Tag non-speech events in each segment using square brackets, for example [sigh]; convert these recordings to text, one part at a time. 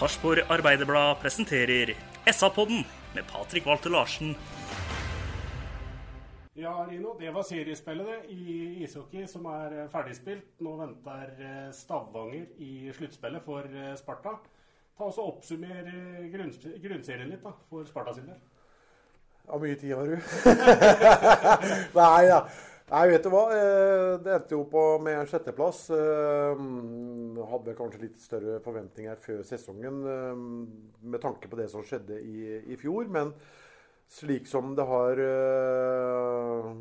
Sarpsborg Arbeiderblad presenterer SA-podden med Patrik Walter Larsen. Ja, Rino, det var seriespillet det, i ishockey som er eh, ferdigspilt. Nå venter eh, Stavanger i sluttspillet for eh, Sparta. Ta og Oppsummer grunnserien litt da, for Sparta sin del. Ja, mye tid har du. [laughs] Nei da. Nei, vet du hva. Eh, Det endte jo på med sjetteplass. Eh, Hadde kanskje litt større forventninger før sesongen eh, med tanke på det som skjedde i, i fjor. Men slik som det har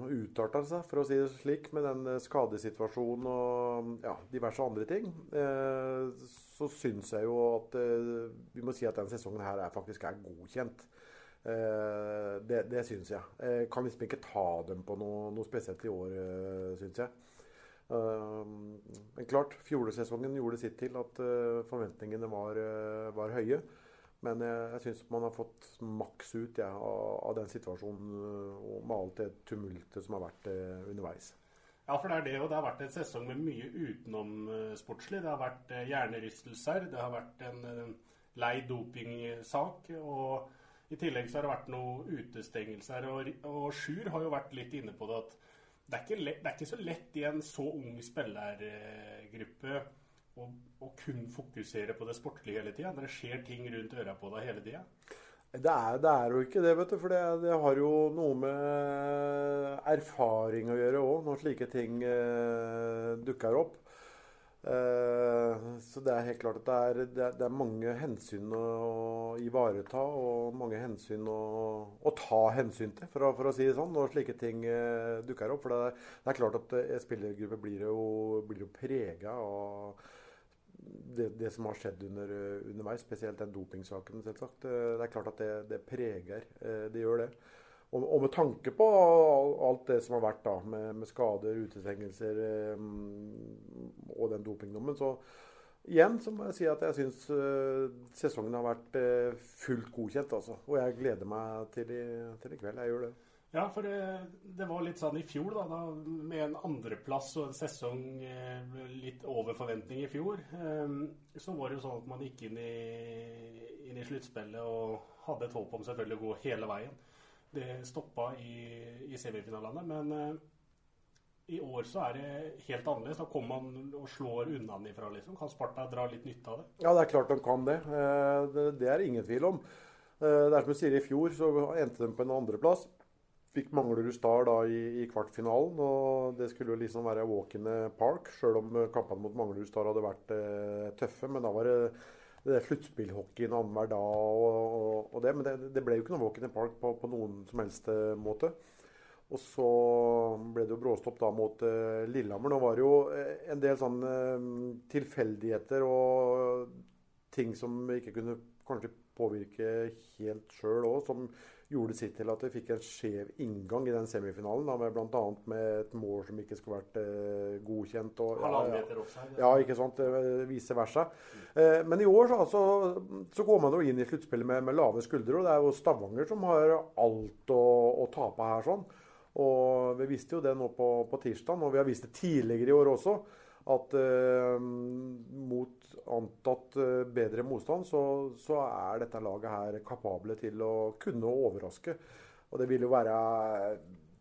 utarta seg, for å si det slik, med den skadesituasjonen og ja, diverse andre ting, så syns jeg jo at vi må si at den sesongen her er faktisk er godkjent. Eh, det det syns jeg. Jeg kan liksom ikke ta dem på noe, noe spesielt i år, uh, syns jeg. Eh, men klart, fjorårssesongen gjorde sitt til at eh, forventningene var, eh, var høye. Men jeg, jeg syns man har fått maks ut ja, av, av den situasjonen eh, og med alt det tumultet som har vært eh, underveis. Ja, for det er det, og det har vært en sesong med mye utenomsportslig. Det har vært eh, hjernerystelser, det har vært en eh, lei dopingsak. Og i tillegg så har det vært noen utestengelser. Og, og Sjur har jo vært litt inne på det at det er ikke, lett, er ikke så lett i en så ung spillergruppe å, å kun fokusere på det sportlige hele tida. Det skjer ting rundt øra på deg hele tida. Det er, det er jo ikke det, vet du. For det, det har jo noe med erfaring å gjøre òg, når slike ting eh, dukker opp. Eh, så det er helt klart at det er, det er, mange hensyn å ivareta, og mange hensyn å, å ta hensyn til, for å, for å si det sånn, når slike ting eh, dukker opp. For det det er klart at en spillergruppe blir jo, blir jo prega av det, det som har skjedd under, underveis, spesielt den dopingsaken. selvsagt. Eh, Det er klart at det, det preger. eh, Det gjør det. Og, og med tanke på alt det som har vært da, med, med skader, utestengelser eh, og den dopingdommen, så igjen så må jeg si at jeg syns eh, sesongen har vært eh, fullt godkjent. altså. Og jeg gleder meg til i, til i kveld. Jeg gjør det. Ja, for det, det var litt sånn i fjor, da, da med en andreplass og en sesong litt over forventning i fjor. Så var det jo sånn at man gikk inn i, inn i sluttspillet og hadde et håp om selvfølgelig å gå hele veien. Det stoppa i, i semifinalene, men uh, i år så er det helt annerledes. Da kommer man og slår unna ifra, liksom. Kan Sparta dra litt nytte av det? Ja, det er klart de kan det. Uh, Det, det er ingen tvil om. Uh, Det er som du sier, i fjor så endte de på en andreplass. Fikk Manglerud Star da i, i kvartfinalen, og det skulle jo liksom være walk in the park, sjøl om kampene mot Manglerud Star hadde vært tøffe. Men da var det, det sluttspillhockeyen annenhver dag og, og, og det. Men det, det ble jo ikke noe walk in the park på, på noen som helst eh, måte. Og så ble det jo bråstopp da mot uh, Lillehammer. Nå var det jo eh, en del sånne tilfeldigheter og ting som ikke kunne kanskje påvirke helt sjøl òg, som gjorde sitt til at vi fikk en skjev inngang i den semifinalen. Da, med Bl.a. med et mål som ikke skulle vært eh, godkjent. Og, ja, ja. Ja, ikke sant. eh, Vice versa. Eh, men i år så, altså, så går man jo inn i sluttspillet med, med lave skuldre. Og det er jo Stavanger som har alt å, å tape her. sånn. Og vi visste jo det nå på, på tirsdag, og vi har visst det tidligere i år også, at eh, mot antatt eh, bedre motstand, så, så er dette laget her kapable til å kunne overraske. Og det vil jo være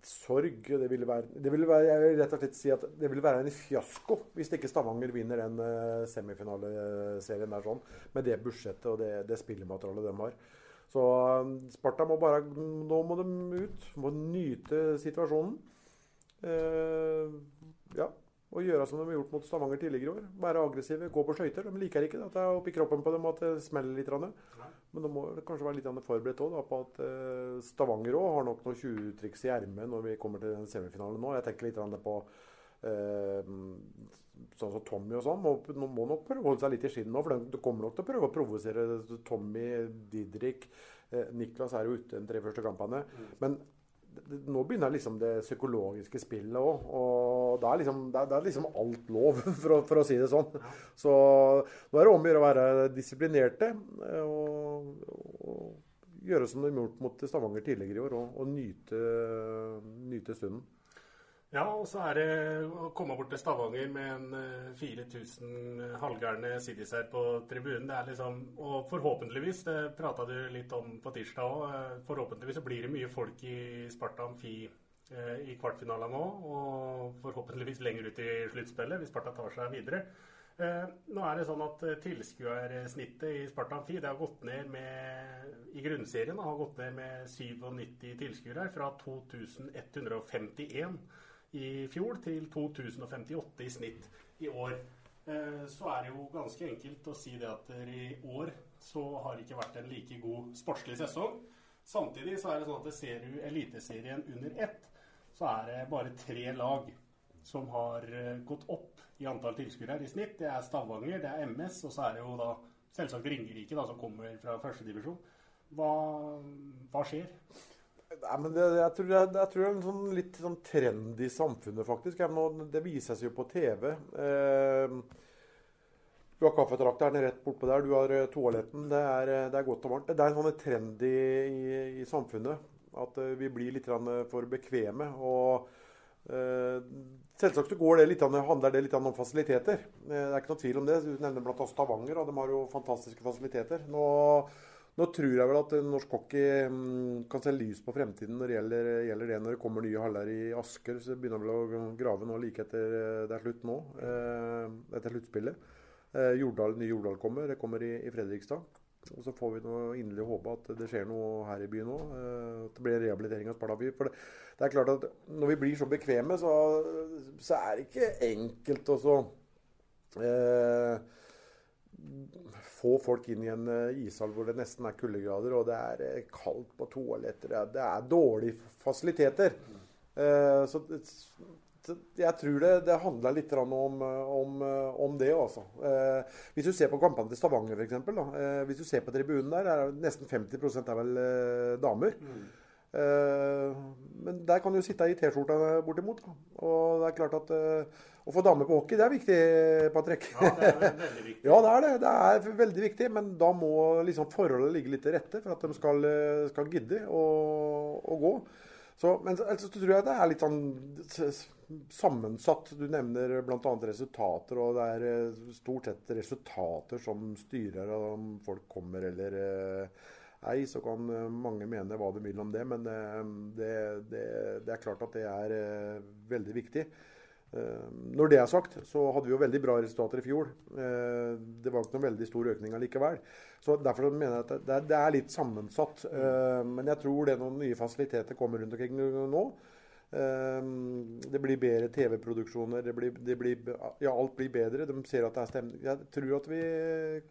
sorg. Det vil, være, det vil være, jeg vil rett og slett si at det vil være en fiasko hvis ikke Stavanger vinner den uh, semifinaleserien der sånn, med det budsjettet og det, det spillematerialet de har. Så Sparta må bare Nå må de ut. Må nyte situasjonen. Eh, ja. Og gjøre som de har gjort mot Stavanger tidligere år. Være aggressive, gå på skøyter. De liker ikke at det er oppi kroppen på dem at det smeller litt. Men de må kanskje være litt forberedt også, da, på at uh, Stavanger òg har nok noen 20-triks i ermet når vi kommer til den semifinalen nå. Jeg tenker litt på uh, sånn som Tommy og sånn. Må, må nok prøve å holde seg litt i skinnet nå. For de kommer nok til å prøve å provosere Tommy, Didrik. Uh, Niklas er jo ute de tre første kampene. Mm. Men nå begynner liksom det psykologiske spillet òg. Og da er, liksom, er, liksom, alt lov, [laughs] for å, for å, si det sånn. Så nå er det om å gjøre å være disiplinerte eh, og, og gjøre som de har gjort mot Stavanger tidligere i år, og, og nyte, nyte stunden. Ja, og så er det å komme bort til Stavanger med en 4000 eh, halvgærne siddiser på tribunen. Det er liksom, Og forhåpentligvis, det prata du litt om på tirsdag òg, eh, forhåpentligvis så blir det mye folk i Sparta Amfi eh, i kvartfinalen nå. Og forhåpentligvis lenger ut i sluttspillet, hvis Sparta tar seg videre. Nå er det sånn at Tilskuersnittet i Sparta Amfi det har gått ned med, i grunnserien har gått ned med 97 tilskuere fra 2151 i fjor til 2058 i snitt i år. Eh, så er det jo ganske enkelt å si det at i år så har det ikke vært en like god sportslig sesong. Samtidig så er det sånn at ser du Eliteserien under ett, så er det bare tre lag som har eh, gått opp i antall tilskuere i snitt. Det er Stavanger, det er MS, og så er det jo da selvsagt Ringerike, da, som kommer fra førstedivisjon. Hva, hva skjer? Nei, men det, jeg, tror det, jeg, tror det, er en sånn litt sånn trend i samfunnet, faktisk. Nå, det vises jo på TV. Eh, du har kaffetrakteren rett bortpå der, du har uh, toaletten. Det er, eh, det er, godt og varmt. Det er en sånn trend i, i, samfunnet at uh, vi blir litt for bekvemme. og eh, Selvsagt går det litt, handler det litt om fasiliteter. det er ikke noe tvil om det. Du nevner bl.a. Stavanger, og de har jo fantastiske fasiliteter. Nå nå tror jeg vel at norsk hockey mm, kan se lys på fremtiden når det gjelder, gjelder det. Når det kommer nye haller i Asker, så begynner vel å grave nå like etter eh, det er slutt nå. Eh, etter sluttspillet. Eh, Jordal, nye Jordal kommer. Det kommer i, i Fredrikstad. Og så får vi noe inderlig håpe at det skjer noe her i byen òg. At det blir rehabilitering av Spartaby. For det, det, er klart at når vi blir så bekvemme, så, så er det ikke enkelt å så eh, få folk inn i en eh, ishall hvor det nesten er kuldegrader, og det er eh, kaldt på toaletter. Det er dårlige fasiliteter. Eh, så jeg tror det, det handler litt om, om, om det, altså. Hvis du ser på kampene til Stavanger, f.eks. Hvis du ser på tribunen der, er nesten 50 er vel damer. Mm. Men der kan du sitte i T-skjorta bortimot. Og det er klart at å få dame på hockey, det er viktig, Patrick. Ja, det er veldig viktig. [laughs] ja, det er det. Det er veldig viktig, men da må liksom forholdet ligge litt til rette for at de skal, skal gidde å, å gå. Så, men altså, tror jeg det er litt sånn sammensatt. Du nevner bl.a. resultater, og det er eh, stort sett resultater som styrer om folk kommer eller eh, ei. Så kan eh, mange mene hva de vil om det, men det, det, det er klart at det er veldig viktig. Eh, når det er sagt, så hadde vi jo veldig bra resultater i fjor. Eh, det var ikke noen veldig stor økning allikevel. Så Derfor mener jeg at det er litt sammensatt. Eh, men jeg tror det noen nye fasiliteter kommer rundt omkring nå. Det blir bedre TV-produksjoner. Det blir, det blir, ja, alt blir bedre. De ser at det er stemning. Jeg tror at vi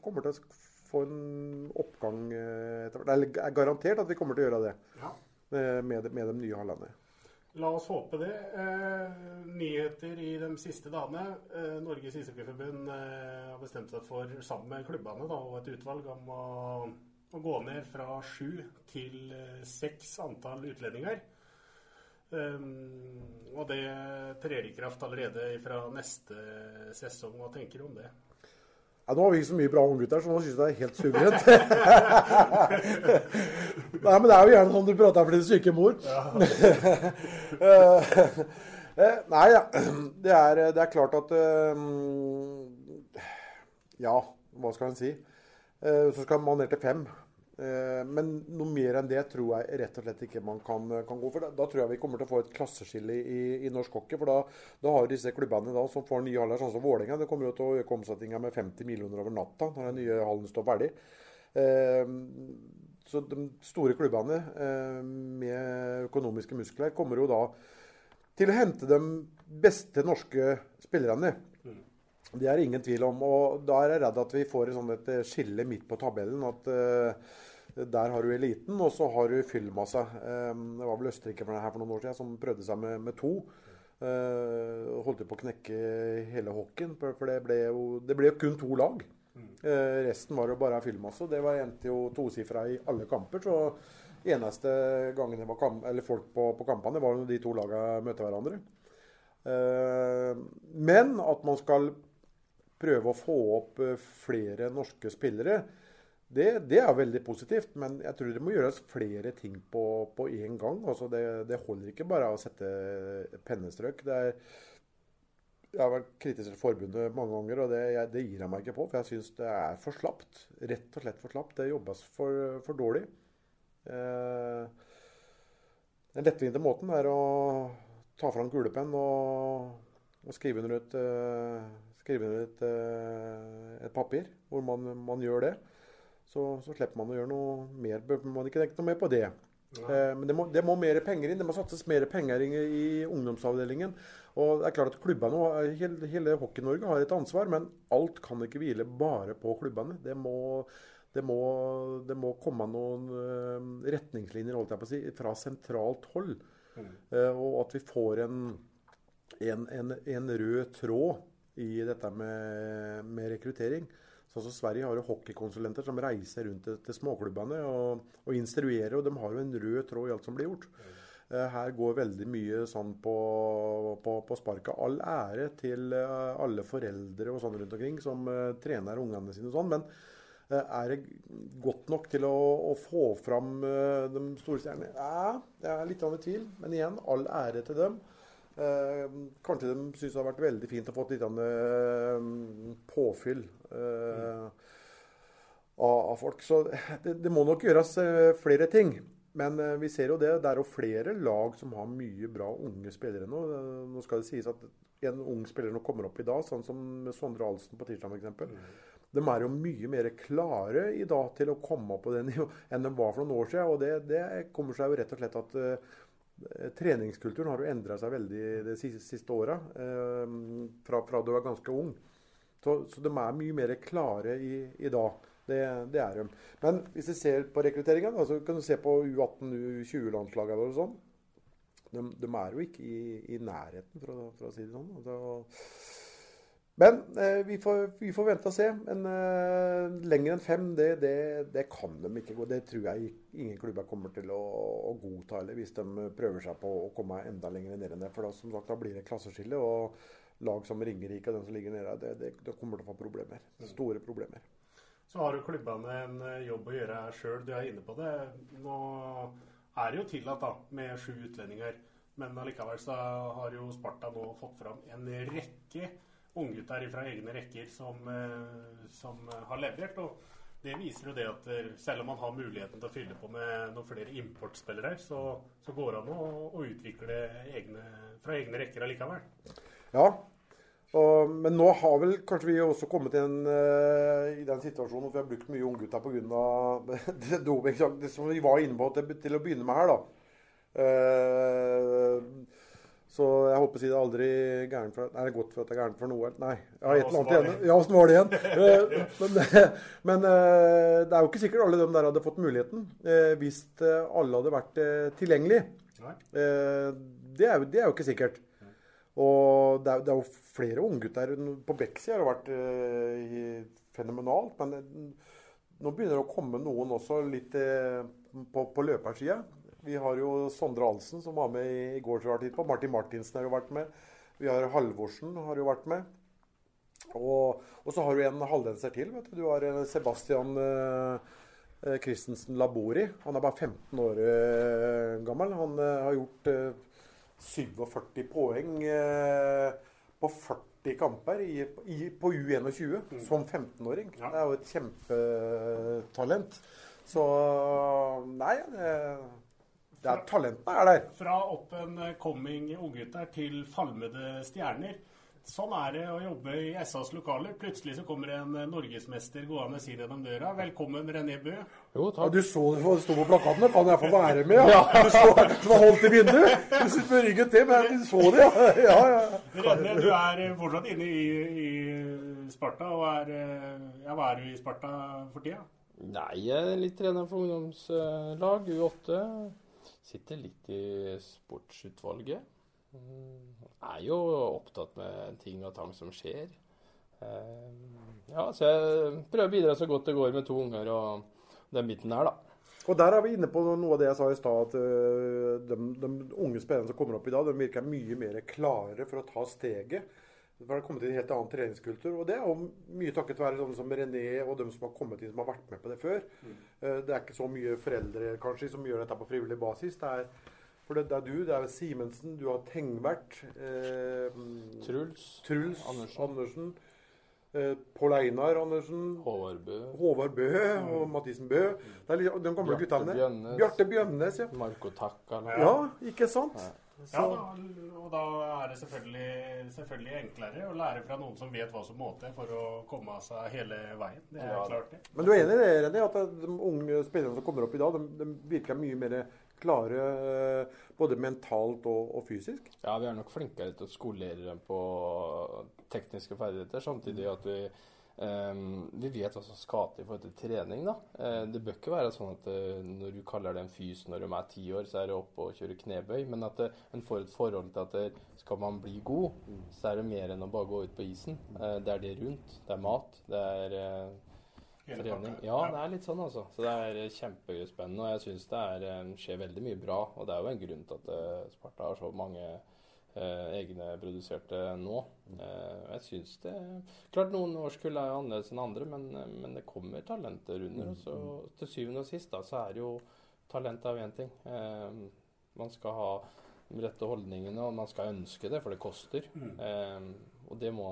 kommer til å få en oppgang etter hvert. Det er garantert at vi kommer til å gjøre det ja. med, med de nye hallene. La oss håpe det. Eh, nyheter i de siste dagene. Eh, Norges ishockeyforbund eh, har bestemt seg for, sammen med klubbene da, og et utvalg, om å, å, gå ned fra sju til eh, seks antall utlendinger. Um, og det trer i kraft allerede fra neste sesong. Hva tenker du om det? Ja, nå har vi ikke så mye bra unggutter, så nå syns jeg det er helt suverent. [laughs] Nei, men det er jo gjerne sånn du prater for din syke mor. [laughs] Eh, nei, ja. det, er, det er klart at um, Ja, hva skal en si? Uh, så skal man ned til fem. Eh, men noe mer enn det tror jeg rett og slett ikke man kan, kan gå for. Da, da, tror jeg vi kommer til å få et klasseskille i, i norsk hockey. For da, da har disse klubbene da, som får nye haller, sånn som Vålerenga, det kommer jo til å øke omsetninga med 50 millioner over natta når den nye hallen står ferdig. Eh, så de store klubbene eh, med økonomiske muskler kommer jo da til å hente de beste norske spillerne. Det er ingen tvil om. og Da er jeg redd at vi får et, skille midt på tabellen. at uh, der har du eliten, og så har du fyllmassa. Um, det var vel Østerrike for, her for noen år siden som prøvde seg med, med to. Uh, holdt jo på å knekke hele hockeyen, for, det, ble jo, det ble jo kun to lag. Uh, resten var jo bare fyllmasse. Det var endte jo tosifra i alle kamper. så eneste gangen det var kamp, folk på, på kampene, var når de to lagene møtte hverandre. Uh, men at man skal prøve å få opp flere norske spillere, det, det, er veldig positivt, men jeg tror det må gjøres flere ting på, på én gang. Altså det, det, holder ikke bare å sette pennestrøk. Er, jeg har vært kritisk til forbundet mange ganger, og det, jeg, det, gir jeg meg ikke på. For jeg syns det er for slapt. Rett og slett for slapt. Det jobbes for, for dårlig. Eh, den lettvinte måten er å ta fram kulepenn og, og skrive under et, uh, skrive under et, uh, et papir hvor man, man gjør det så, så, slipper man å gjøre noe mer. Man ikke tenke noe mer på det. Eh, men det må, det må, mer penger inn. Det må satses mer penger inn i ungdomsavdelingen. Og det er klart at klubbene, Hele, hele Hockey-Norge har et ansvar, men alt kan ikke hvile bare på klubbene. Det må, det må, det må komme noen uh, retningslinjer holdt jeg på å si, fra sentralt hold. Mm. Uh, og at vi får en, en, en, en, rød tråd i dette med, med rekruttering. Sånn som Sverige har jo hockeykonsulenter som reiser rundt til, småklubbene og, og, instruerer. Og de har jo en rød tråd i alt som blir gjort. Uh, her går veldig mye sånn på, på, på sparket. All ære til uh, alle foreldre og sånn rundt omkring som uh, trener ungene sine og sånn. Men er det godt nok til å, å få fram de store stjernene? Ja, det er litt en tvil. Men igjen, all ære til dem. Eh, kanskje de syns det har vært veldig fint å få litt eh, påfyll eh, av, av, folk. Så det, det, må nok gjøres eh, flere ting. Men uh, vi ser jo det. Det er jo flere lag som har mye bra unge spillere nå. Nå skal det sies at en ung spiller nå kommer opp i dag, sånn som Sondre Alsen på tirsdag f.eks. Mm. De er jo mye mer klare i dag til å komme opp på det [laughs] nivået enn de var for noen år siden. Og det, det kommer seg jo rett og slett at uh, treningskulturen har jo endra seg veldig de siste, siste åra, eh, fra, fra, du var ganske ung. Så, så, de er mye mer klare i, i dag. Det, det, er de. Men hvis du ser på rekrutteringa, så kan du se på U18, U20-landslagene og sånn. De, de, er jo ikke i, i nærheten, for å, for å, si det sånn. Altså, men eh, vi, får, vi, får, vente og se. Men eh, lenger enn fem, det, det, det, kan de ikke gå. Det tror jeg ingen klubber kommer til å, å godta eller hvis de prøver seg på å komme enda lenger ned enn det. For da, som sagt, da blir det klasseskille. Og lag som Ringerike og den som ligger nede, det, det, det kommer til å få problemer. Store problemer. Så har jo klubbene en eh, jobb å gjøre her sjøl. Du er inne på det. Nå er det jo tillatt da, med sju utlendinger. Men allikevel så har jo Sparta nå fått fram en rekke unggutter fra egne rekker som, eh, som, har levert. og det viser jo det at eh, selv om man har muligheten til å fylle på med noen flere importspillere, så, så går det an å, å utvikle egne, fra egne rekker allikevel. Ja, og, men nå har vel kanskje vi også kommet inn en, uh, i den situasjonen at vi har brukt mye unggutter pga. [laughs] det doping som vi var inne på til, til, å begynne med her. da. Uh, så jeg håper å si det er aldri for Nei, det er godt for at det er gærent for noe. Nei, har et eller annet igjen. Ja, åssen var det igjen? Eh, men, [laughs] men, eh, det er jo ikke sikkert alle dem der hadde fått muligheten eh, hvis alle hadde vært tilgjengelig. Det er, det er jo ikke sikkert. Og det er, det er jo flere unggutter På Bexi har det vært fenomenalt. Men nå begynner det å komme noen også litt på, på løpersida. Vi har jo Sondre Alsen, som var med i går. på. Martin Martinsen har jo vært med. Vi har Halvorsen har jo vært med. Og, og så har du en halvdenser til. vet Du Du har Sebastian eh, Christensen Labori. Han er bare 15 år eh, gammel. Han eh, har gjort eh, 47 poeng eh, på 40 kamper i, i, på U21 mm. som 15-åring. Ja. Det er jo et kjempetalent. Så nei, det, det er talentene er der. Fra up and coming unggutter til falmede stjerner. Sånn er det å jobbe i SAs lokaler. Plutselig så kommer en norgesmester gående inn gjennom døra. Velkommen, René Bø. Jo, takk. Ja, du så det sto på plakatene. Kan jeg få være med? Ja. Du så, som var holdt i vinduet. Du sitter med ryggen til, men du så det, ja. ja, ja. René, du er fortsatt inne i, i Sparta. og er, ja, Hva er du i Sparta for tida? Nei, jeg er litt trener for ungdomslag, U8. Sitter litt i sportsutvalget. Mm, er jo opptatt med ting og tang som skjer. Eh, ja, så jeg prøver å bidra så godt det går med to unger og den biten der, da. Og Der er vi inne på noe av det jeg sa i stad, at eh, de, de, unge spillerne som kommer opp i dag, de virker mye mer klare for å ta steget. For det har kommet inn en helt annen treningskultur. Og det er jo mye takket være sånne som René og de som har kommet inn som har vært med på det før. Mm. Eh, det er ikke så mye foreldre kanskje som gjør dette på frivillig basis. Det er for det, det, er du, det er Simensen, du har Tengvert eh, Truls, Truls Andersen. Andersen Pål Einar Andersen. Håvard Bø. Håvard Bø mm. og Mathisen Bø. Det er liksom, de gamle guttene. Bjarte Bjønnes. Ja. Marco Takkala. Ja, ikke sant? Ja. Ja, og da er det selvfølgelig, selvfølgelig, enklere å lære fra noen som vet hva som må til for å komme av seg hele veien. Det er ja. klart det. Men du er enig i det, René, at de unge spillerne som kommer opp i dag, de, de virker mye mer klare eh, både mentalt og, og, fysisk? Ja, vi er nok flinkere til å skolere dem på tekniske ferdigheter, samtidig at vi Um, vi vet hva som skal til i forhold til trening. da. Uh, det bør ikke være sånn at uh, når du kaller det en fys når de er ti år, så er det oppe og kjøre knebøy. Men at uh, en får et forhold til at skal man bli god, så er det mer enn å bare gå ut på isen. det er det rundt. Det er mat. Det er trening. Ja, det er litt sånn, altså. Så det er eh, kjempespennende. Og jeg syns det er, eh, skjer veldig mye bra. Og det er jo en grunn til at eh, Sparta har så mange eh, egne produserte nå. Eh, jeg syns det Klart noen årskull er annerledes enn andre, men, men, det kommer talenter under. Og så til syvende og sist da, så er det jo talent er jo én ting. Eh, man skal ha de rette holdningene, og man skal ønske det, for det koster. Mm. og det må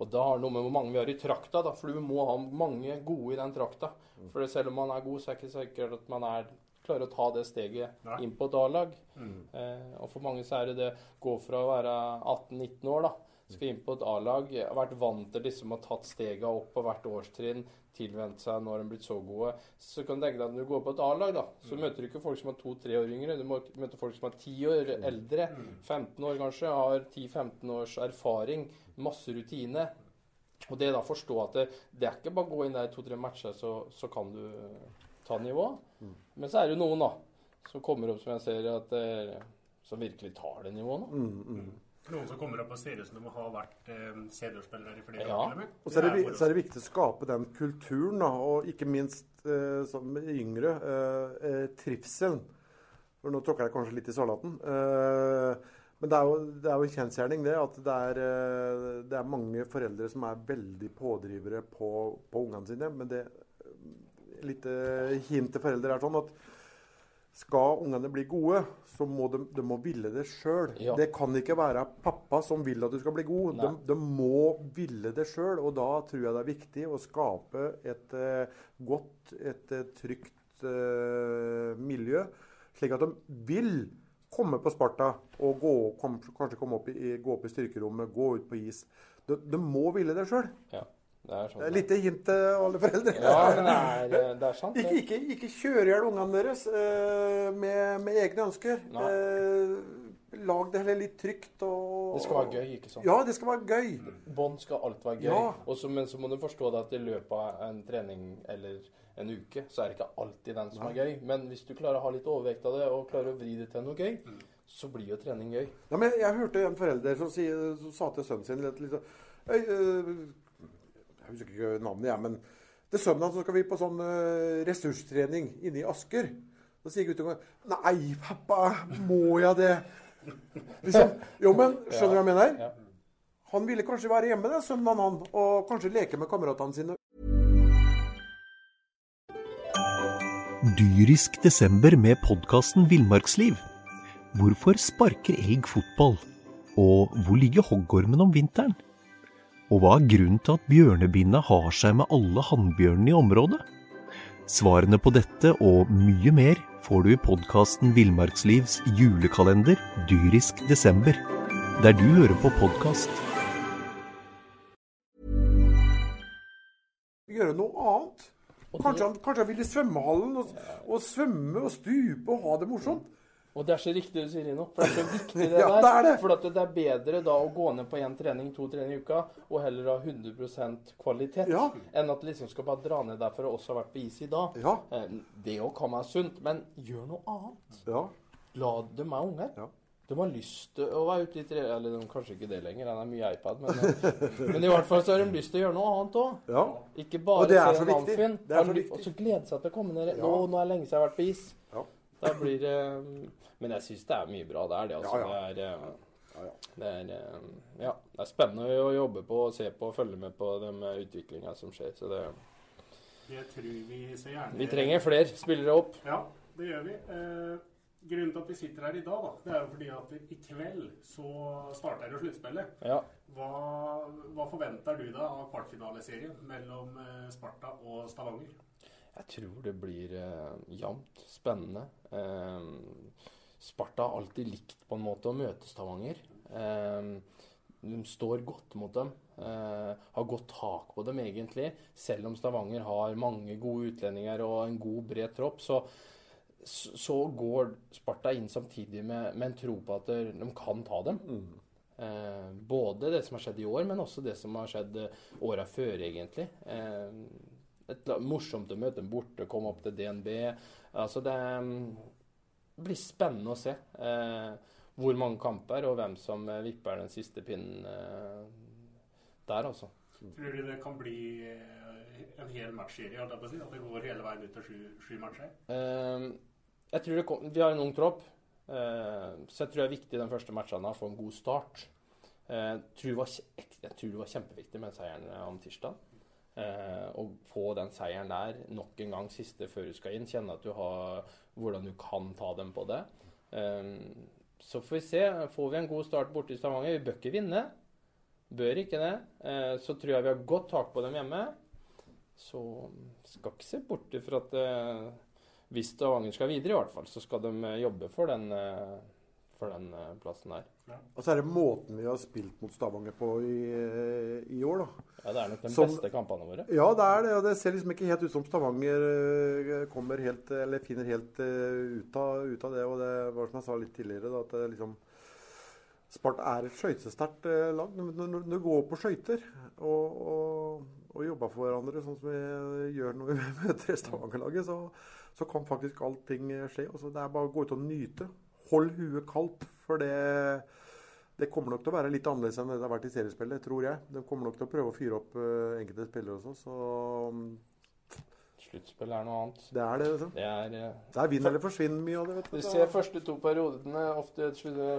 og da har det noe med hvor mange vi har i trakta, da, for du må ha mange gode i den trakta. For selv om man er god, så er det ikke sikkert at man er klarer å ta det steget Nei. inn på et A-lag. Mm. Eh, og for mange så er det det gå fra å være 18-19 år, da, skal inn på et A-lag, Har vært vant til liksom å ha tatt stega opp på hvert årstrinn, tilvent seg når de har blitt så gode. Så kan du tenke deg at når du går på et A-lag, da, så mm. møter du ikke folk som er to-tre år yngre. Du møter folk som er ti år eldre. 15 år kanskje, har 10-15 års erfaring masse rutine. Og det da forstå at det, det er ikke bare å gå inn der i to-tre matcher, så, så, kan du ta nivå. Mm. Men så er det jo noen da, som kommer opp som jeg ser, at, eh, som virkelig tar det nivået. nå. Mm, mm. Noen som kommer opp og ser ut som de har vært eh, seniorspillere i flere ja. år. Og så er, det, så er, det, viktig å skape den kulturen, da, og ikke minst eh, som yngre, eh, eh, trivselen. For nå tråkker jeg kanskje litt i salaten. Eh, men det er jo, det er jo en kjensgjerning det, at det er, eh, det er, mange foreldre som er veldig pådrivere på, på ungene sine. Men det litt hint til foreldre er sånn at skal ungene bli gode, så må de, de må ville det sjøl. Ja. Det kan ikke være pappa som vil at du skal bli god. De, de, må ville det sjøl. Og da tror jeg det er viktig å skape et uh, godt, et uh, trygt uh, miljø, slik at de vil komme på Sparta og gå, kom, kanskje komme opp i, gå opp i styrkerommet, gå ut på is. De, de må ville det sjøl. Ja, det er sånn. Litt hint til alle foreldre. Ja, men det er, det er sant. ikke, ikke, ikke kjøre i hjel ungene deres uh, med, med, egne ønsker. Uh, lag det heller litt trygt. Og, det skal være gøy, ikke sant? Ja, det skal være gøy. Bånd skal alt være gøy. Ja. Også, men så må du forstå det at i løpet av en trening eller en uke, så er det ikke alltid den som Nei. er gøy. Men hvis du klarer å ha litt overvekt av det, og klarer å vri det til noe gøy, mm. så blir jo trening gøy. Ja, men Jeg hørte en forelder som, si, som sa til sønnen sin litt, litt øh, Jeg husker ikke navnet, jeg, men til søndag så skal vi på sånn øh, ressurstrening inne i Asker. Da sier guttungen 'Nei, pappa, må jeg det?' Liksom, jo, men skjønner du hva jeg mener? Han ville kanskje være hjemme, den søndagen, han, og kanskje leke med kameratene sine dyrisk desember med podkasten Villmarksliv. Hvorfor sparker elg fotball? Og hvor ligger hoggormen om vinteren? Og hva er grunnen til at bjørnebinna har seg med alle hannbjørnene i området? Svarene på dette og mye mer får du i podkasten Villmarkslivs julekalender dyrisk desember, der du hører på podkast. Gjøre noe annet. Kanskje han, kanskje han vil i svømmehallen og, og svømme og stupe og ha det morsomt. Og det er så riktig du sier, Rino. For det er så viktig det [laughs] Ja, der. det er det. For det er bedre da å gå ned på én trening, to treninger i uka, og heller ha 100% kvalitet, Ja. enn at du liksom skal bare dra ned der for å også ha vært på is i dag. Ja. Eh, Det òg kan være sunt, men gjør noe annet. Ja. La dem er unger. Ja. De har lyst til å være ute i tre... Eller de, kanskje ikke det lenger, det er mye iPad. Men, eh, men i hvert fall så har de [laughs] lyst til å gjøre noe annet òg. ja. Ikke bare se en annen viktig. Og så glede seg til å komme ned. Nå, nå er det lenge siden jeg har vært på is. Da blir det Men jeg syns det er mye bra. Det er det, altså. Ja, ja. Det er, eh, Ja, ja. det er eh, Ja. Det er spennende å jobbe på og se på og følge med på den utviklinga som skjer. Så det Det tror vi så gjerne Vi trenger flere spillere opp. Ja, det gjør vi. Eh, grunnen til at vi sitter her i dag, da, det er jo fordi at i kveld så starter jo sluttspillet. Ja. Hva, hva forventer du da av kvartfinaleserien mellom eh, Sparta og Stavanger? Jeg tror det blir eh, jevnt, spennende. Eh, Sparta har alltid likt på en måte å møte Stavanger. Eh, de står godt mot dem. Eh, har godt tak på dem, egentlig. Selv om Stavanger har mange gode utlendinger og en god, bred tropp, så, så går Sparta inn samtidig med, med en tro på at de kan ta dem. Eh, både det som har skjedd i år, men også det som har skjedd åra før, egentlig. Eh, et morsomt å møte dem borte, komme opp til DNB. Altså det blir spennende å se eh, hvor mange kamper og hvem som eh, vipper den siste pinnen eh, der, altså. Tror du det kan bli eh, en hel matchserie? holdt jeg på å si? At det går hele veien ut til sju, sju matcher? Eh, jeg tror det kom, Vi har en ung tropp, eh, så jeg tror det er viktig den første matchene å få en god start. Jeg tror var, jeg tror det var kjempeviktig med seieren om tirsdag. Eh, å få den seieren der nok en gang siste før du skal inn. Kjenne at du har hvordan du kan ta dem på det. Eh, så får vi se. Får vi en god start borte i Stavanger Vi bør ikke vinne. Bør ikke det. Eh, så tror jeg vi har godt tak på dem hjemme. Så skal ikke se bort ifra at eh, hvis Stavanger skal videre, i hvert fall, så skal de eh, jobbe for den, eh, for den eh, plassen der. Og så er det måten vi har spilt mot Stavanger på i, i år, da. Ja, Det er nok de Som- beste kampene våre. Ja, det er det. Og det ser liksom ikke helt ut som Stavanger eh, kommer helt, eller finner helt eh, ut av, ut av det. Og det var som jeg sa litt tidligere, da, at det liksom Sparta er et skøytesterkt eh, lag. Når, du går på skøyter og, og, og jobber for hverandre, sånn som vi gjør når vi [laughs] møter Stavanger-laget, så, så kan faktisk allting skje. Også det er bare å gå ut og nyte. Hold huet kaldt, for det det kommer nok til å være litt annerledes enn det det har vært i seriespillet, tror jeg. De kommer nok til å prøve å fyre opp eh, enkelte spillere også, så um, Sluttspill er noe annet. det er det. Liksom. Det er eh, Det er vinn eller forsvinn mye av det. vet Du du. ser første to periodene, ofte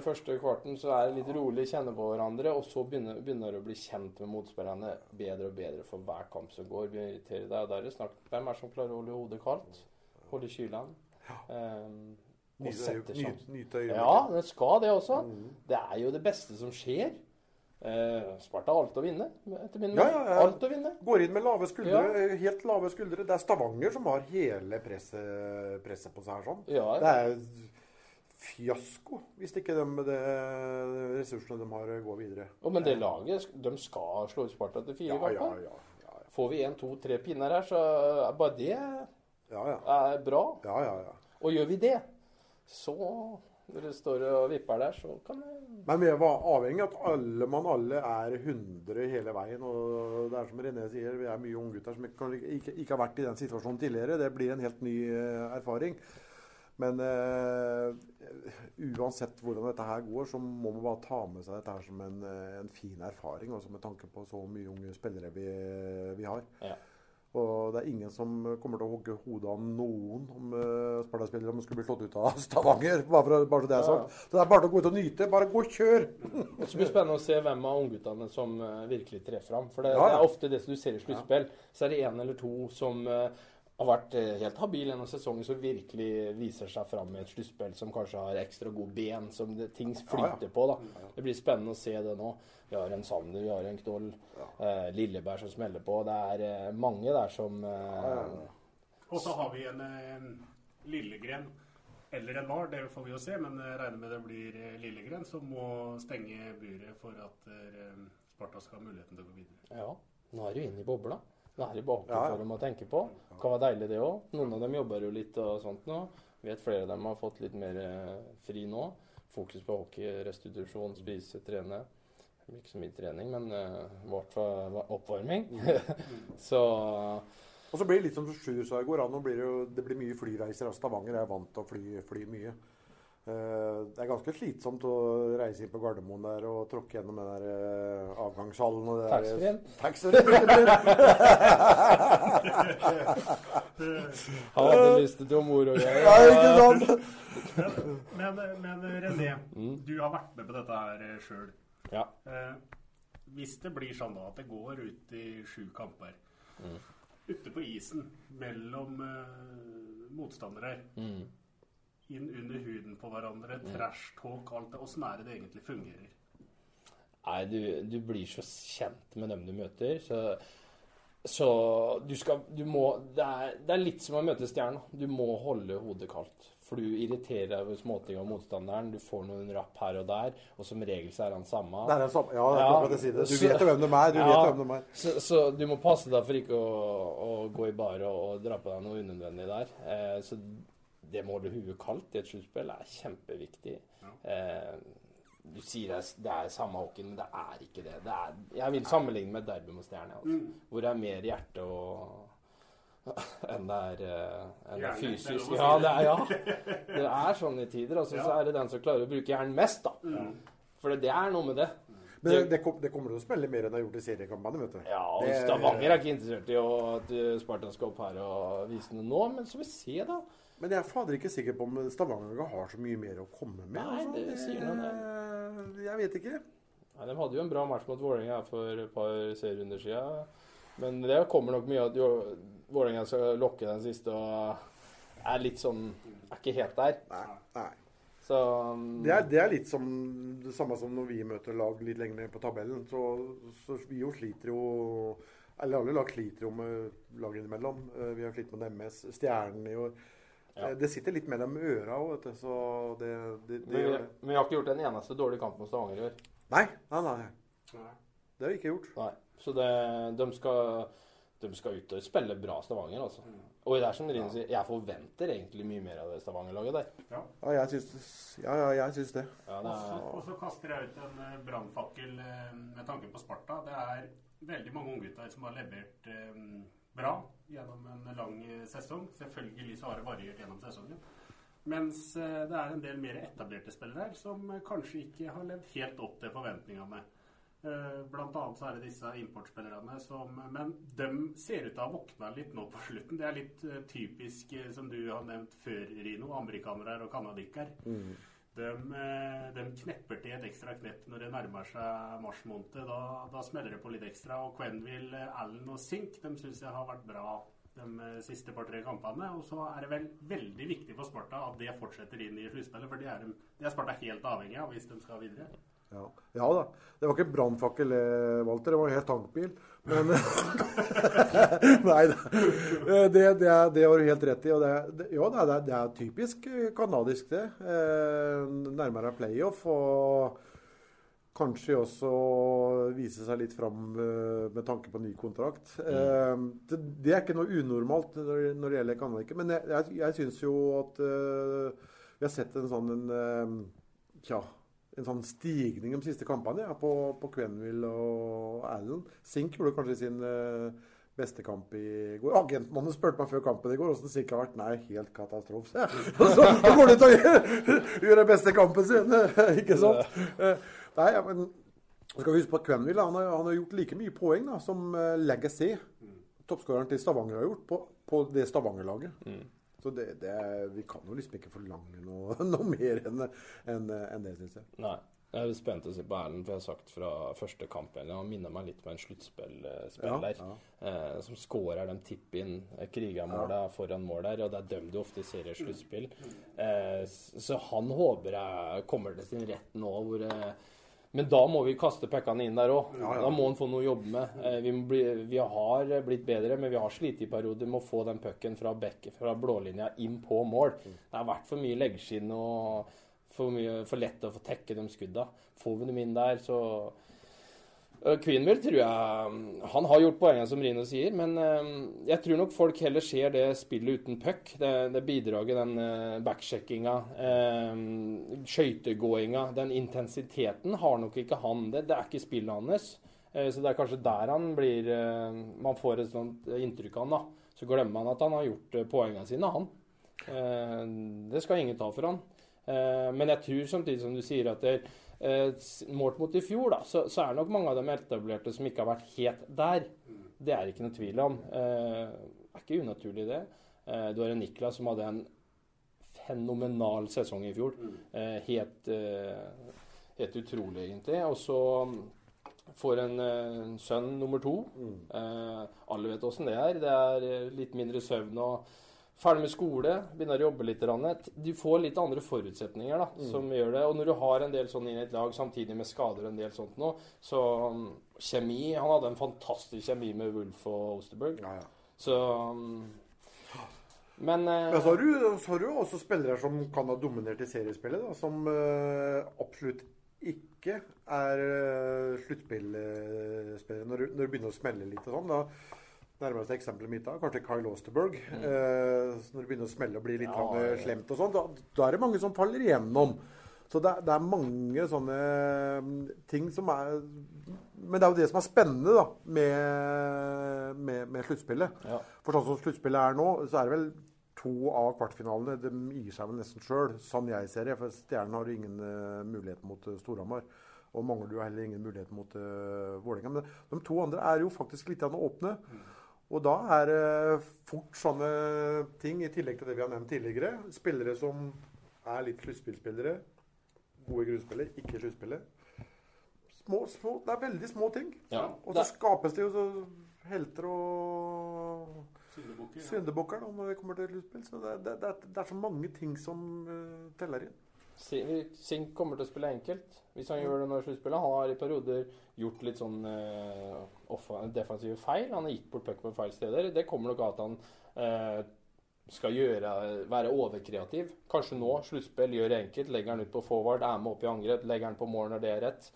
første kvarten, så er det litt rolig, kjenner på hverandre, og så begynner, begynner du å bli kjent med motspillerne bedre og bedre for hver kamp som går. Vi irriterer deg, og da er det snart hvem er det som klarer å holde hodet kaldt? Holde kylen? Um, og Nyte sette øye- sjansen. Ja, det skal det også. Det er jo det beste som skjer. Eh, Sparta har alt å vinne, etter min Ja, mening. ja, ja. Alt å vinne. Går inn med lave skuldre, Ja. eh, helt lave skuldre. Det er Stavanger som har hele presset, presset på seg her. sånn. Ja, Det er fiasko hvis ikke de med de ressursene de har, går videre. Oh, men det laget, de skal slå ut Sparta til fire Ja, ja, ja. ja, ja. Får vi én, to, tre pinner her, så er bare det ja, ja. er bra. ja, ja, ja. Og gjør vi det, så når du står og vipper der, så kan det Men vi var avhengig av at alle mann alle er 100 hele veien. og det er som René sier, Vi er mye unggutter som ikke, ikke, ikke har vært i den situasjonen tidligere. Det blir en helt ny eh, erfaring. Men uh, uansett hvordan dette her går, så må man bare ta med seg dette her som en, eh, en fin erfaring. Også med tanke på så mye unge spillere vi, vi har. Ja. Og det er ingen som kommer til å hogge hodet av noen om uh, Sparta-spillere om de skulle bli slått ut av [laughs] Stavanger. Bare, for, bare så det er sagt. Så det er bare å gå ut og nyte. Bare gå og kjør! det blir spennende å se hvem av ungguttene som eh, virkelig trer fram. For det, Ja, det er ofte det som du ser i sluttspill. Så er det én eller to som eh, har vært eh, helt habil gjennom sesongen, som virkelig viser seg fram i et sluttspill som kanskje har ekstra gode ben, som det, ting flyter på. da. Det blir spennende å se det nå. Vi har en Sander, vi har en Knoll, eh, Lilleberg som smeller på. Det er eh, mange der som eh, Og så har vi en eh, Lillegren eller en VAR, det får vi jo se, men jeg regner med det blir eh, Lillegren som må stenge buret for at eh, Sparta skal ha muligheten til å gå videre. Ja. Nå er du inne i bobla. Nå er bakgrunnen Ja, ja. dem å tenke på. Det kan være deilig, det òg. Noen av dem jobber jo litt og sånt nå. Vet flere av dem har fått litt mer eh, fri nå. Fokus på hockey, restitusjon, spise, trene. Ikke så mye trening, men eh, i hvert fall oppvarming. [laughs] så Og så blir det litt som Sjur sa i går, nå det, det blir mye flyreiser. av Stavanger er vant til å fly, fly mye. Eh, det er ganske slitsomt å reise inn på Gardermoen der og tråkke gjennom den der eh, avgangshallen og det der- Taxfree-en. [laughs] Lyst til mor og greier. Ja, ikke sant? Men, men René, Mm. du har vært med på dette her sjøl. Ja. Eh, hvis det blir sånn da at det går ut i sju kamper Mm. ute på isen mellom eh, motstandere Mm. Inn under huden på hverandre, trash talk, alt det, åssen er det det egentlig fungerer? Nei, du, du blir så kjent med dem du møter, så, så du skal Du må det er, det er litt som å møte stjerna. Du må holde hodet kaldt. For du irriterer deg over småting av motstanderen. Du får noen rapp her og der, og som regel så er han samme. Det er den samme. Ja, det er klart det jeg sier det. Du så- vet jo hvem de er. Du vet hvem de er. Så, så du må passe deg for ikke å, å gå i bar og, og dra på deg noe unødvendig der. Eh, så det må holde huet kaldt i et sluttspill er kjempeviktig. Eh, du sier det er, det er samme hockeyen, men det er ikke det. det er, jeg vil sammenligne med derby mot Stjerne, altså, Mm. hvor det er mer hjerte og [laughs] enn det er, eh, enn det fysisk. Ja, det. er, ja. det er sånn i tider. Altså, Så er det den som klarer å bruke hjernen mest, da. For det er noe med det. Men det, det, kom, det kommer til å smelle mer enn det har gjort i seriekampene, vet du. Ja, og Det- Stavanger er ikke interessert i å- at Spartan skal opp her og vise noe nå, men så får vi se, da. Men jeg er fader ikke sikker på om Stavanger har så mye mer å komme med. Nei, altså. det sier noe, det. Jeg vet ikke. Nei, de hadde jo en bra match mot Vålerenga for et par serierunder siden. Men det kommer nok mye at Vålerenga skal lokke den siste og er litt sånn Er ikke helt der. Nei. nei. Så um, Det er, det er litt som det samme som når vi møter lag litt lenger ned på tabellen. Så, så vi jo sliter jo Eller alle lag sliter jo med lag innimellom. Eh, Vi har slitt med MS. Stjernen i år. Ja. Det sitter litt mellom øra òg, vet du. Så det, det, det men, vi, det. men vi har ikke gjort en eneste dårlig kamp mot Stavanger i år. Nei, nei, nei. Nei. Det har vi ikke gjort. Nei. Så det, de, skal, de skal ut og spille bra Stavanger, altså. Og det er som Rine sier, jeg forventer egentlig mye mer av det Stavanger-laget der. Ja. Ja, jeg syns, ja, ja, jeg syns det. Ja, det Og så- er, Og så kaster jeg ut en eh, brannfakkel eh, med tanke på Sparta. Det er veldig mange unggutter som har levert um, bra gjennom en lang eh, sesong. Selvfølgelig så har det variert gjennom sesongen. Mens eh, det er en del mer etablerte spillere her som eh, kanskje ikke har levd helt opp til forventningene. Blant annet så er det disse importspillerne som Men de ser ut til å ha våkna litt nå på slutten. Det er litt typisk, som du har nevnt før, Rino, amerikanere og canadikker. De, eh, de knepper til et ekstra knepp når det nærmer seg mars måned. Da, da smeller det på litt ekstra. Og Quenville, Allen og Sink de syns jeg har vært bra de eh, siste par-tre kampene. Og så er det vel veldig viktig for Sparta at det fortsetter inn i sluttspillet. For det er, de, det er Sparta helt avhengig av hvis de skal videre. Ja. ja da. Det var ikke brannfakkel, eh, Walter. Det var en helt tankbil. Men [laughs] Nei da. Eh, Det, det, er- det har du helt rett i. Og det, det, ja, det er, det er typisk canadisk, kanadisk, det. Eh, nærmere playoff. Og kanskje også vise seg litt fram eh, med tanke på ny kontrakt. Eh, det, er ikke noe unormalt når, det gjelder canadiker. Men jeg, jeg, syns jo at eh, vi har sett en sånn en, eh, Tja en sånn stigning de siste kampene ja, på, på Quenville og Allen. Sink gjorde kanskje sin uh, beste kamp i går. Agenten hans spurte meg før kampen i går hvordan Sink har vært. Nei, helt katastrofe. Ja. [laughs] Og så går de til å gjøre, den beste kampen sin, [laughs] ikke sant? Eh, Nei, ja, men skal vi huske på at Quenville han har, han har gjort like mye poeng da, som uh, Legacy, toppskåreren til Stavanger, har gjort på, på det Stavanger-laget. Så det, det, vi kan jo liksom ikke forlange noe, [laughs] noe mer enn en, en det, syns jeg. nei. Jeg er spent å se på Erlend, for jeg har sagt fra første kampen Han minner meg litt med en sluttspillspiller Ja, eh, som scorer de tipp-inn krigermåla foran mål der, og det er dem du ofte i sluttspill. Eh, så han håper jeg kommer til sin rett nå, hvor, eh, Men da må vi kaste pekkene inn der òg. Ja, ja. Da må han få noe å jobbe med. Eh, Vi, bli, vi har blitt bedre, men vi har slitt i perioder med å få den pucken fra fra blålinja inn på mål. Mm. Det har vært for mye leggskinn og for, mye, for lett å få tekke de skudda. Får vi dem inn der, så Queenville tror jeg Han har gjort poengene, som Rino sier, men eh, jeg tror nok folk heller ser det spillet uten puck. Det, det bidraget, den eh, backsjekkinga, eh, skøytegåinga, den intensiteten har nok ikke han. Det, det er ikke spillet hans. Eh, så det er kanskje der han blir eh, Man får et sånt inntrykk av han, da. Så glemmer man at han har gjort eh, poengene sine, han. Eh, det skal ingen ta for han. Eh, men jeg tror samtidig som du sier at det, eh, s- målt mot i fjor, da, så, så er det nok mange av de etablerte som ikke har vært helt der. Det er ikke noe tvil om. Eh, det er ikke unaturlig, det. Eh, du har en Niklas som hadde en fenomenal sesong i fjor. Eh, helt, eh, helt utrolig, egentlig. Og så får en eh, sønn nummer to. Eh, alle vet åssen det er. Det er eh, litt mindre søvn og ferdig med skole, begynner å jobbe litt. Du får litt andre forutsetninger da, som gjør det. Og når du har en del sånn inn i et lag samtidig med skader og en del sånt nå, så um, kjemi Han hadde en fantastisk kjemi med Wolf og Osterberg. Ja, ja. Så um, Men eh, Men så har, du, så har du også spillere som kan ha dominert i seriespillet, da, som eh, absolutt ikke er uh, sluttspillspillere. Når, du- når du begynner å smelle litt og sånn, da nærmeste eksempelet mitt da, kanskje Kyle Osterberg. Eh, når det begynner å smelle og bli litt Ja, ja, slemt og sånn, da, da er det mange som faller igjennom. Så det, det er mange sånne mm, ting som er Men det er jo det som er spennende da, med, med, med sluttspillet. Ja. For sånn som sluttspillet er nå, så er det vel to av kvartfinalene de gir seg vel nesten sjøl, sånn jeg ser det. For Stjernen har ingen uh, mulighet mot uh, Storhamar. Og mangler jo heller ingen mulighet mot uh, Vålerenga. Men de to andre er jo faktisk litt åpne. åpne. Og da er det fort sånne ting, i tillegg til det vi har nevnt tidligere. Spillere som er litt sluttspillspillere. Gode grunnspillere, ikke sluttspillere. Små, små, det er veldig små ting. Ja. Og så skapes det jo så helter og Syndebukker. ja. når det kommer til sluttspill. Så det, det, det, er, det er så mange ting som uh, teller inn. Si- Sink kommer til å spille enkelt hvis han gjør det når sluttspillet. Han har i perioder gjort litt sånn uh, defensive feil. Han har gitt bort puck på feil steder. Det kommer nok av at han uh, skal gjøre, være overkreativ. Kanskje nå, sluttspill, gjør det enkelt. Legger han ut på forward, er med opp i angrep, legger han på mål når det er rett.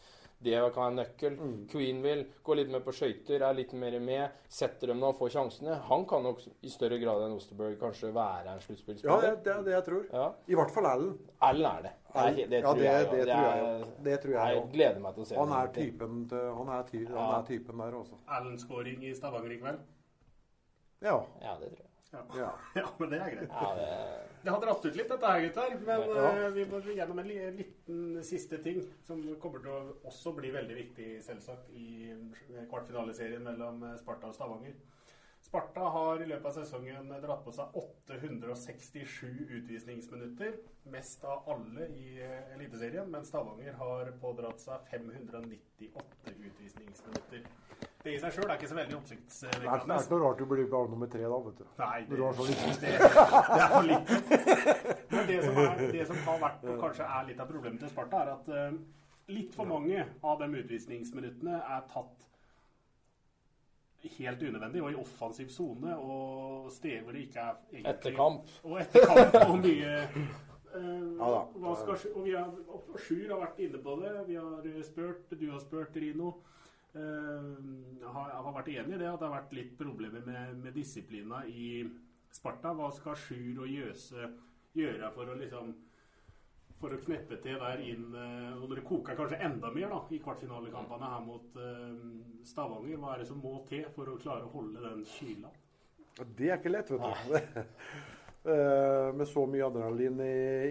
Det kan være en nøkkel. Queen vil gå litt mer på skøyter, er litt mer med. Setter dem når han får sjansene. Han kan nok i større grad enn Osterberg kanskje være en Ja, sluttspillspiller. det, det er det jeg tror. Ja. I hvert fall Allen. Allen er det. Det, det Ja, tror det- jeg. det tror jeg Det tror jeg gleder meg til å se Han er typen, han er ty, han er typen der også. Allen-scoring i Stavanger i kveld. Ja. Ja, det tror jeg. Ja. [laughs] Ja, men det er greit. Ja, det, Det har dratt ut litt, dette her, gutter. Men Ja. eh, vi må gjennom en liten siste ting som kommer til å også bli veldig viktig, selvsagt, i eh, kvartfinaliserien mellom eh, Sparta og Stavanger. Sparta har i løpet av sesongen dratt på seg 867 utvisningsminutter. Mest av alle i Eliteserien, men Stavanger har pådratt seg 598 utvisningsminutter. Det i seg sjøl er ikke så veldig er, oppsiktsvekkende. det er ikke noe rart du blir bare nummer tre da, vet du. Nei, det, du har så lite. det, det er for lite. Men det som, er, det som har vært, og kanskje er litt av problemet til Sparta, er at uh, litt for mange av de utvisningsminuttene er tatt helt unødvendig og i offensiv sone og steder hvor det ikke er egentlig Etter kamp. Og etter kamp og mye eh, Ja da. hva skal, og vi har, og Sjur har vært inne på det. Vi har spurt, du har spurt, Rino. Eh, har, har vært enig i det at det har vært litt problemer med, med disiplina i Sparta. Hva skal Sjur og Jøse gjøre for å liksom for å kneppe til der inn eh, Og det koker kanskje enda mer da i kvartfinalekampene her mot uh, Stavanger, hva er det som må til for å klare å holde den kyla? Det er ikke lett, vet du. [laughs] Eh, Med så mye adrenalin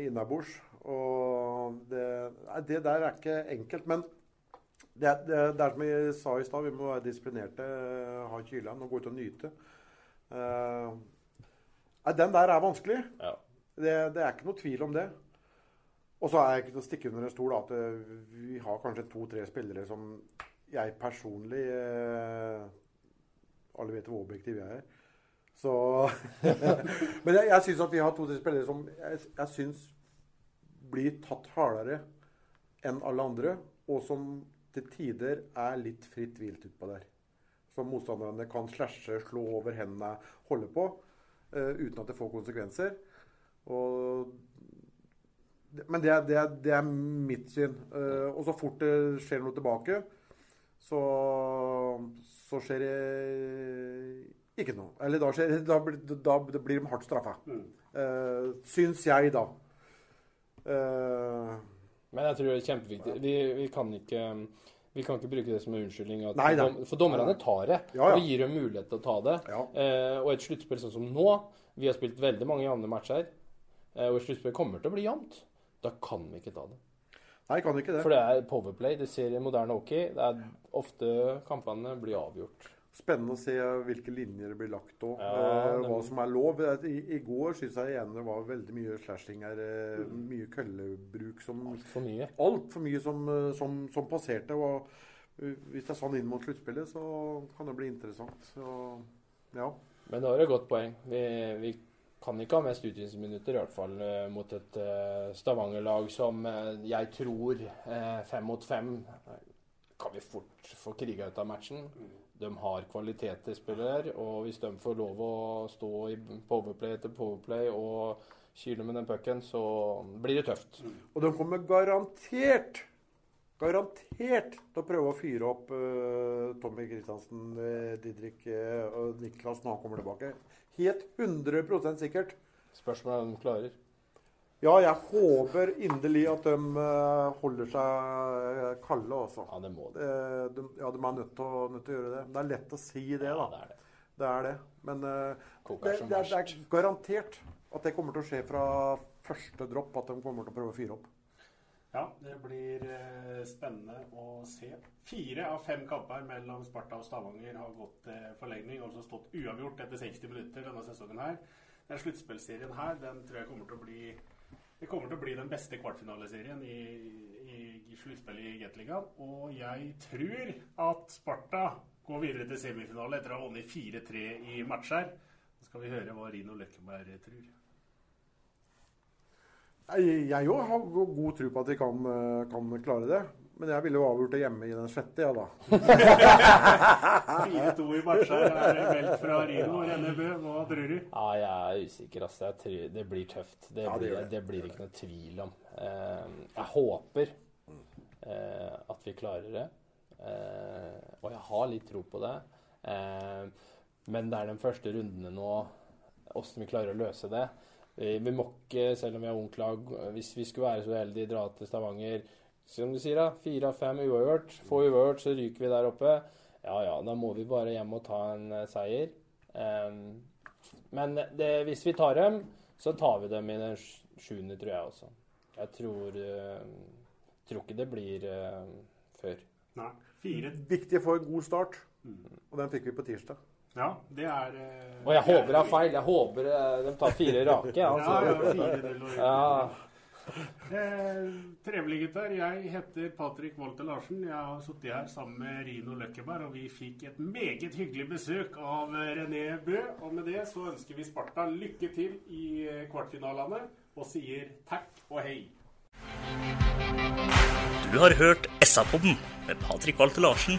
innabords. Og det, nei, det der er ikke enkelt. Men det, er- det, er- det er som jeg sa i stad, vi må være disiplinerte, eh, ha kylen og gå ut og nyte. Uh, den der er vanskelig. Ja. Det, det er ikke noe tvil om det. Og så er jeg ikke til å stikke under en stol at eh, vi har kanskje to-tre spillere som jeg personlig uh, Alle vet hvor objektiv jeg er. Så [laughs] Men jeg, jeg syns at vi har to-tre spillere som jeg, jeg syns blir tatt hardere enn alle andre. og som til tider er litt fritt hvilt utpå der. Som motstanderne kan slashe, slå over hendene, holde på, uh, uten at det får konsekvenser. Og, men det er, det, er, det er, mitt syn. Uh, og så fort det skjer noe tilbake, så, så skjer det ikke noe. Eller da, skjer, da, da, da blir de hardt straffa. Mm. Uh, syns jeg, da. Uh, Men jeg tror det er kjempeviktig. Vi, vi, kan ikke vi kan ikke bruke det som en unnskyldning. Nei, for, for dommerne tar det. Ja, ja. Og gir dem mulighet til å ta det. Ja. Eh, og et sluttspill sånn som nå Vi har spilt veldig mange jevne matcher. og et sluttspill kommer til å bli jevnt. Da kan vi ikke ta det. Nei, kan ikke det. For det er powerplay. Det ser moderne hockey. Det er ofte kampene blir avgjort. Spennende å se hvilke linjer det blir lagt òg. Ja, eh, hva som er lov. I, i går syns jeg igjen det var veldig mye slashing her. Eh, mm. Mye køllebruk som Altfor mye. Altfor mye som, eh, som, som, passerte. Og hvis det er sånn inn mot sluttspillet, så kan det bli interessant. Så, ja. Men da har det godt poeng. Vi, vi kan ikke ha mest utvisningsminutter, i hvert fall mot et Stavanger-lag som jeg tror fem mot fem kan vi fort få kriga ut av matchen. Mm de har kvalitetsspillere, og hvis de får lov å stå i powerplay etter powerplay og kyle med den pucken, så blir det tøft. Og de kommer garantert garantert til å prøve å fyre opp uh, Tommy Kristiansen, uh, Didrik uh, og Niklas når han kommer tilbake. Helt 100 sikkert. Er om de klarer. Ja, jeg håper inderlig at de eh, holder seg eh, kalde, altså. Ja, det må de. Eh, de ja, de er nødt til, å, nødt til, å, gjøre det. Det er lett å si det, da. Ja, det er det. Det er det. Men uh, det, det, det, er garantert at det kommer til å skje fra første dropp, at de kommer til å prøve å fyre opp. Ja, det blir spennende å se. Fire av fem kamper mellom Sparta og Stavanger har gått til forlengning, altså stått uavgjort etter 60 minutter denne sesongen her. Den sluttspillserien her den tror jeg kommer til å bli det kommer til å bli den beste kvartfinaleserien i, i, i sluttspillet i Gateligaen. Og jeg tror at Sparta går videre til semifinale etter å ha vunnet 4-3 i matcher. Så skal vi høre hva Rino Løkkeberg tror. Jeg òg har god tro på at vi kan, eh, kan klare det. Men jeg ville jo avgjort det hjemme i den sjette, ja da. 4-2 i matcher er meldt fra Rino Rennebø. Hva tror du? Ja, jeg er usikker. Altså. Jeg tror det blir tøft. Det, ja, det, blir, det blir ikke noe tvil om. Eh, jeg håper eh, at vi klarer det. Eh, og jeg har litt tro på det. Men det er den første rundene nå, åssen vi klarer å løse det. Vi må ikke, selv om vi er ungt lag, hvis vi skulle være så heldige, dra til Stavanger som du sier, da, fire av fem uavgjort. Få uavgjort, så ryker vi der oppe. Ja ja, da må vi bare hjem og ta en uh, seier. Um, men det, hvis vi tar dem, så tar vi dem i den sjuende, tror jeg også. Jeg tror, uh, tror ikke det blir uh, før. Nei. Fire. Viktig for en god start, mm. og den fikk vi på tirsdag. Ja, det er Og jeg håper det er feil. Jeg håper de tar fire rake. Altså. ja, ja, fire, ja. Eh, trevelig, gutter. Jeg heter Patrick Walter Larsen. Jeg har sittet her sammen med Rino Løkkeberg, og vi fikk et meget hyggelig besøk av René Bø. Og med det så ønsker vi Sparta lykke til i eh, kvartfinalene, og sier takk og hei. Du har hørt SA-podden med Patrick Walter Larsen